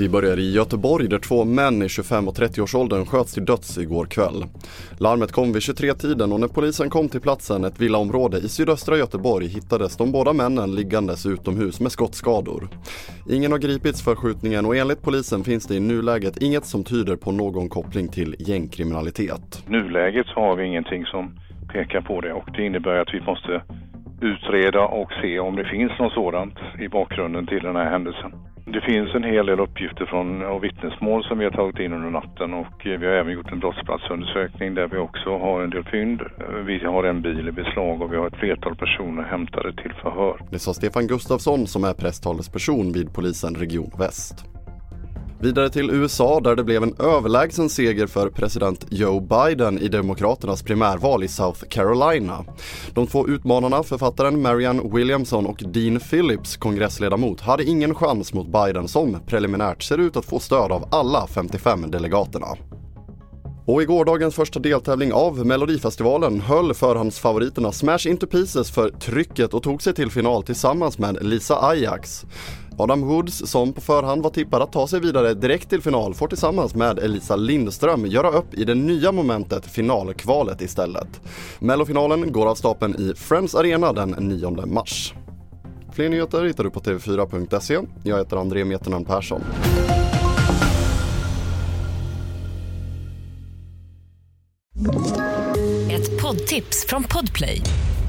Vi börjar i Göteborg där två män i 25 och 30-årsåldern sköts till döds igår kväll. Larmet kom vid 23-tiden och när polisen kom till platsen, ett villaområde i sydöstra Göteborg, hittades de båda männen liggandes utomhus med skottskador. Ingen har gripits för skjutningen och enligt polisen finns det i nuläget inget som tyder på någon koppling till gängkriminalitet. nuläget så har vi ingenting som pekar på det och det innebär att vi måste utreda och se om det finns något sådant i bakgrunden till den här händelsen. Det finns en hel del uppgifter från och vittnesmål som vi har tagit in under natten och eh, vi har även gjort en brottsplatsundersökning där vi också har en del fynd. Eh, vi har en bil i beslag och vi har ett flertal personer hämtade till förhör. Det sa Stefan Gustafsson som är presstalesperson vid polisen Region Väst. Vidare till USA där det blev en överlägsen seger för president Joe Biden i Demokraternas primärval i South Carolina. De två utmanarna, författaren Marianne Williamson och Dean Phillips, kongressledamot, hade ingen chans mot Biden som preliminärt ser ut att få stöd av alla 55 delegaterna. Och i gårdagens första deltävling av Melodifestivalen höll förhandsfavoriterna Smash Into Pieces för trycket och tog sig till final tillsammans med Lisa Ajax. Adam Woods, som på förhand var tippad att ta sig vidare direkt till final, får tillsammans med Elisa Lindström göra upp i det nya momentet finalkvalet istället. Mellofinalen går av stapeln i Friends Arena den 9 mars. Fler nyheter hittar du på tv4.se. Jag heter André Meternan Persson. Ett poddtips från Podplay.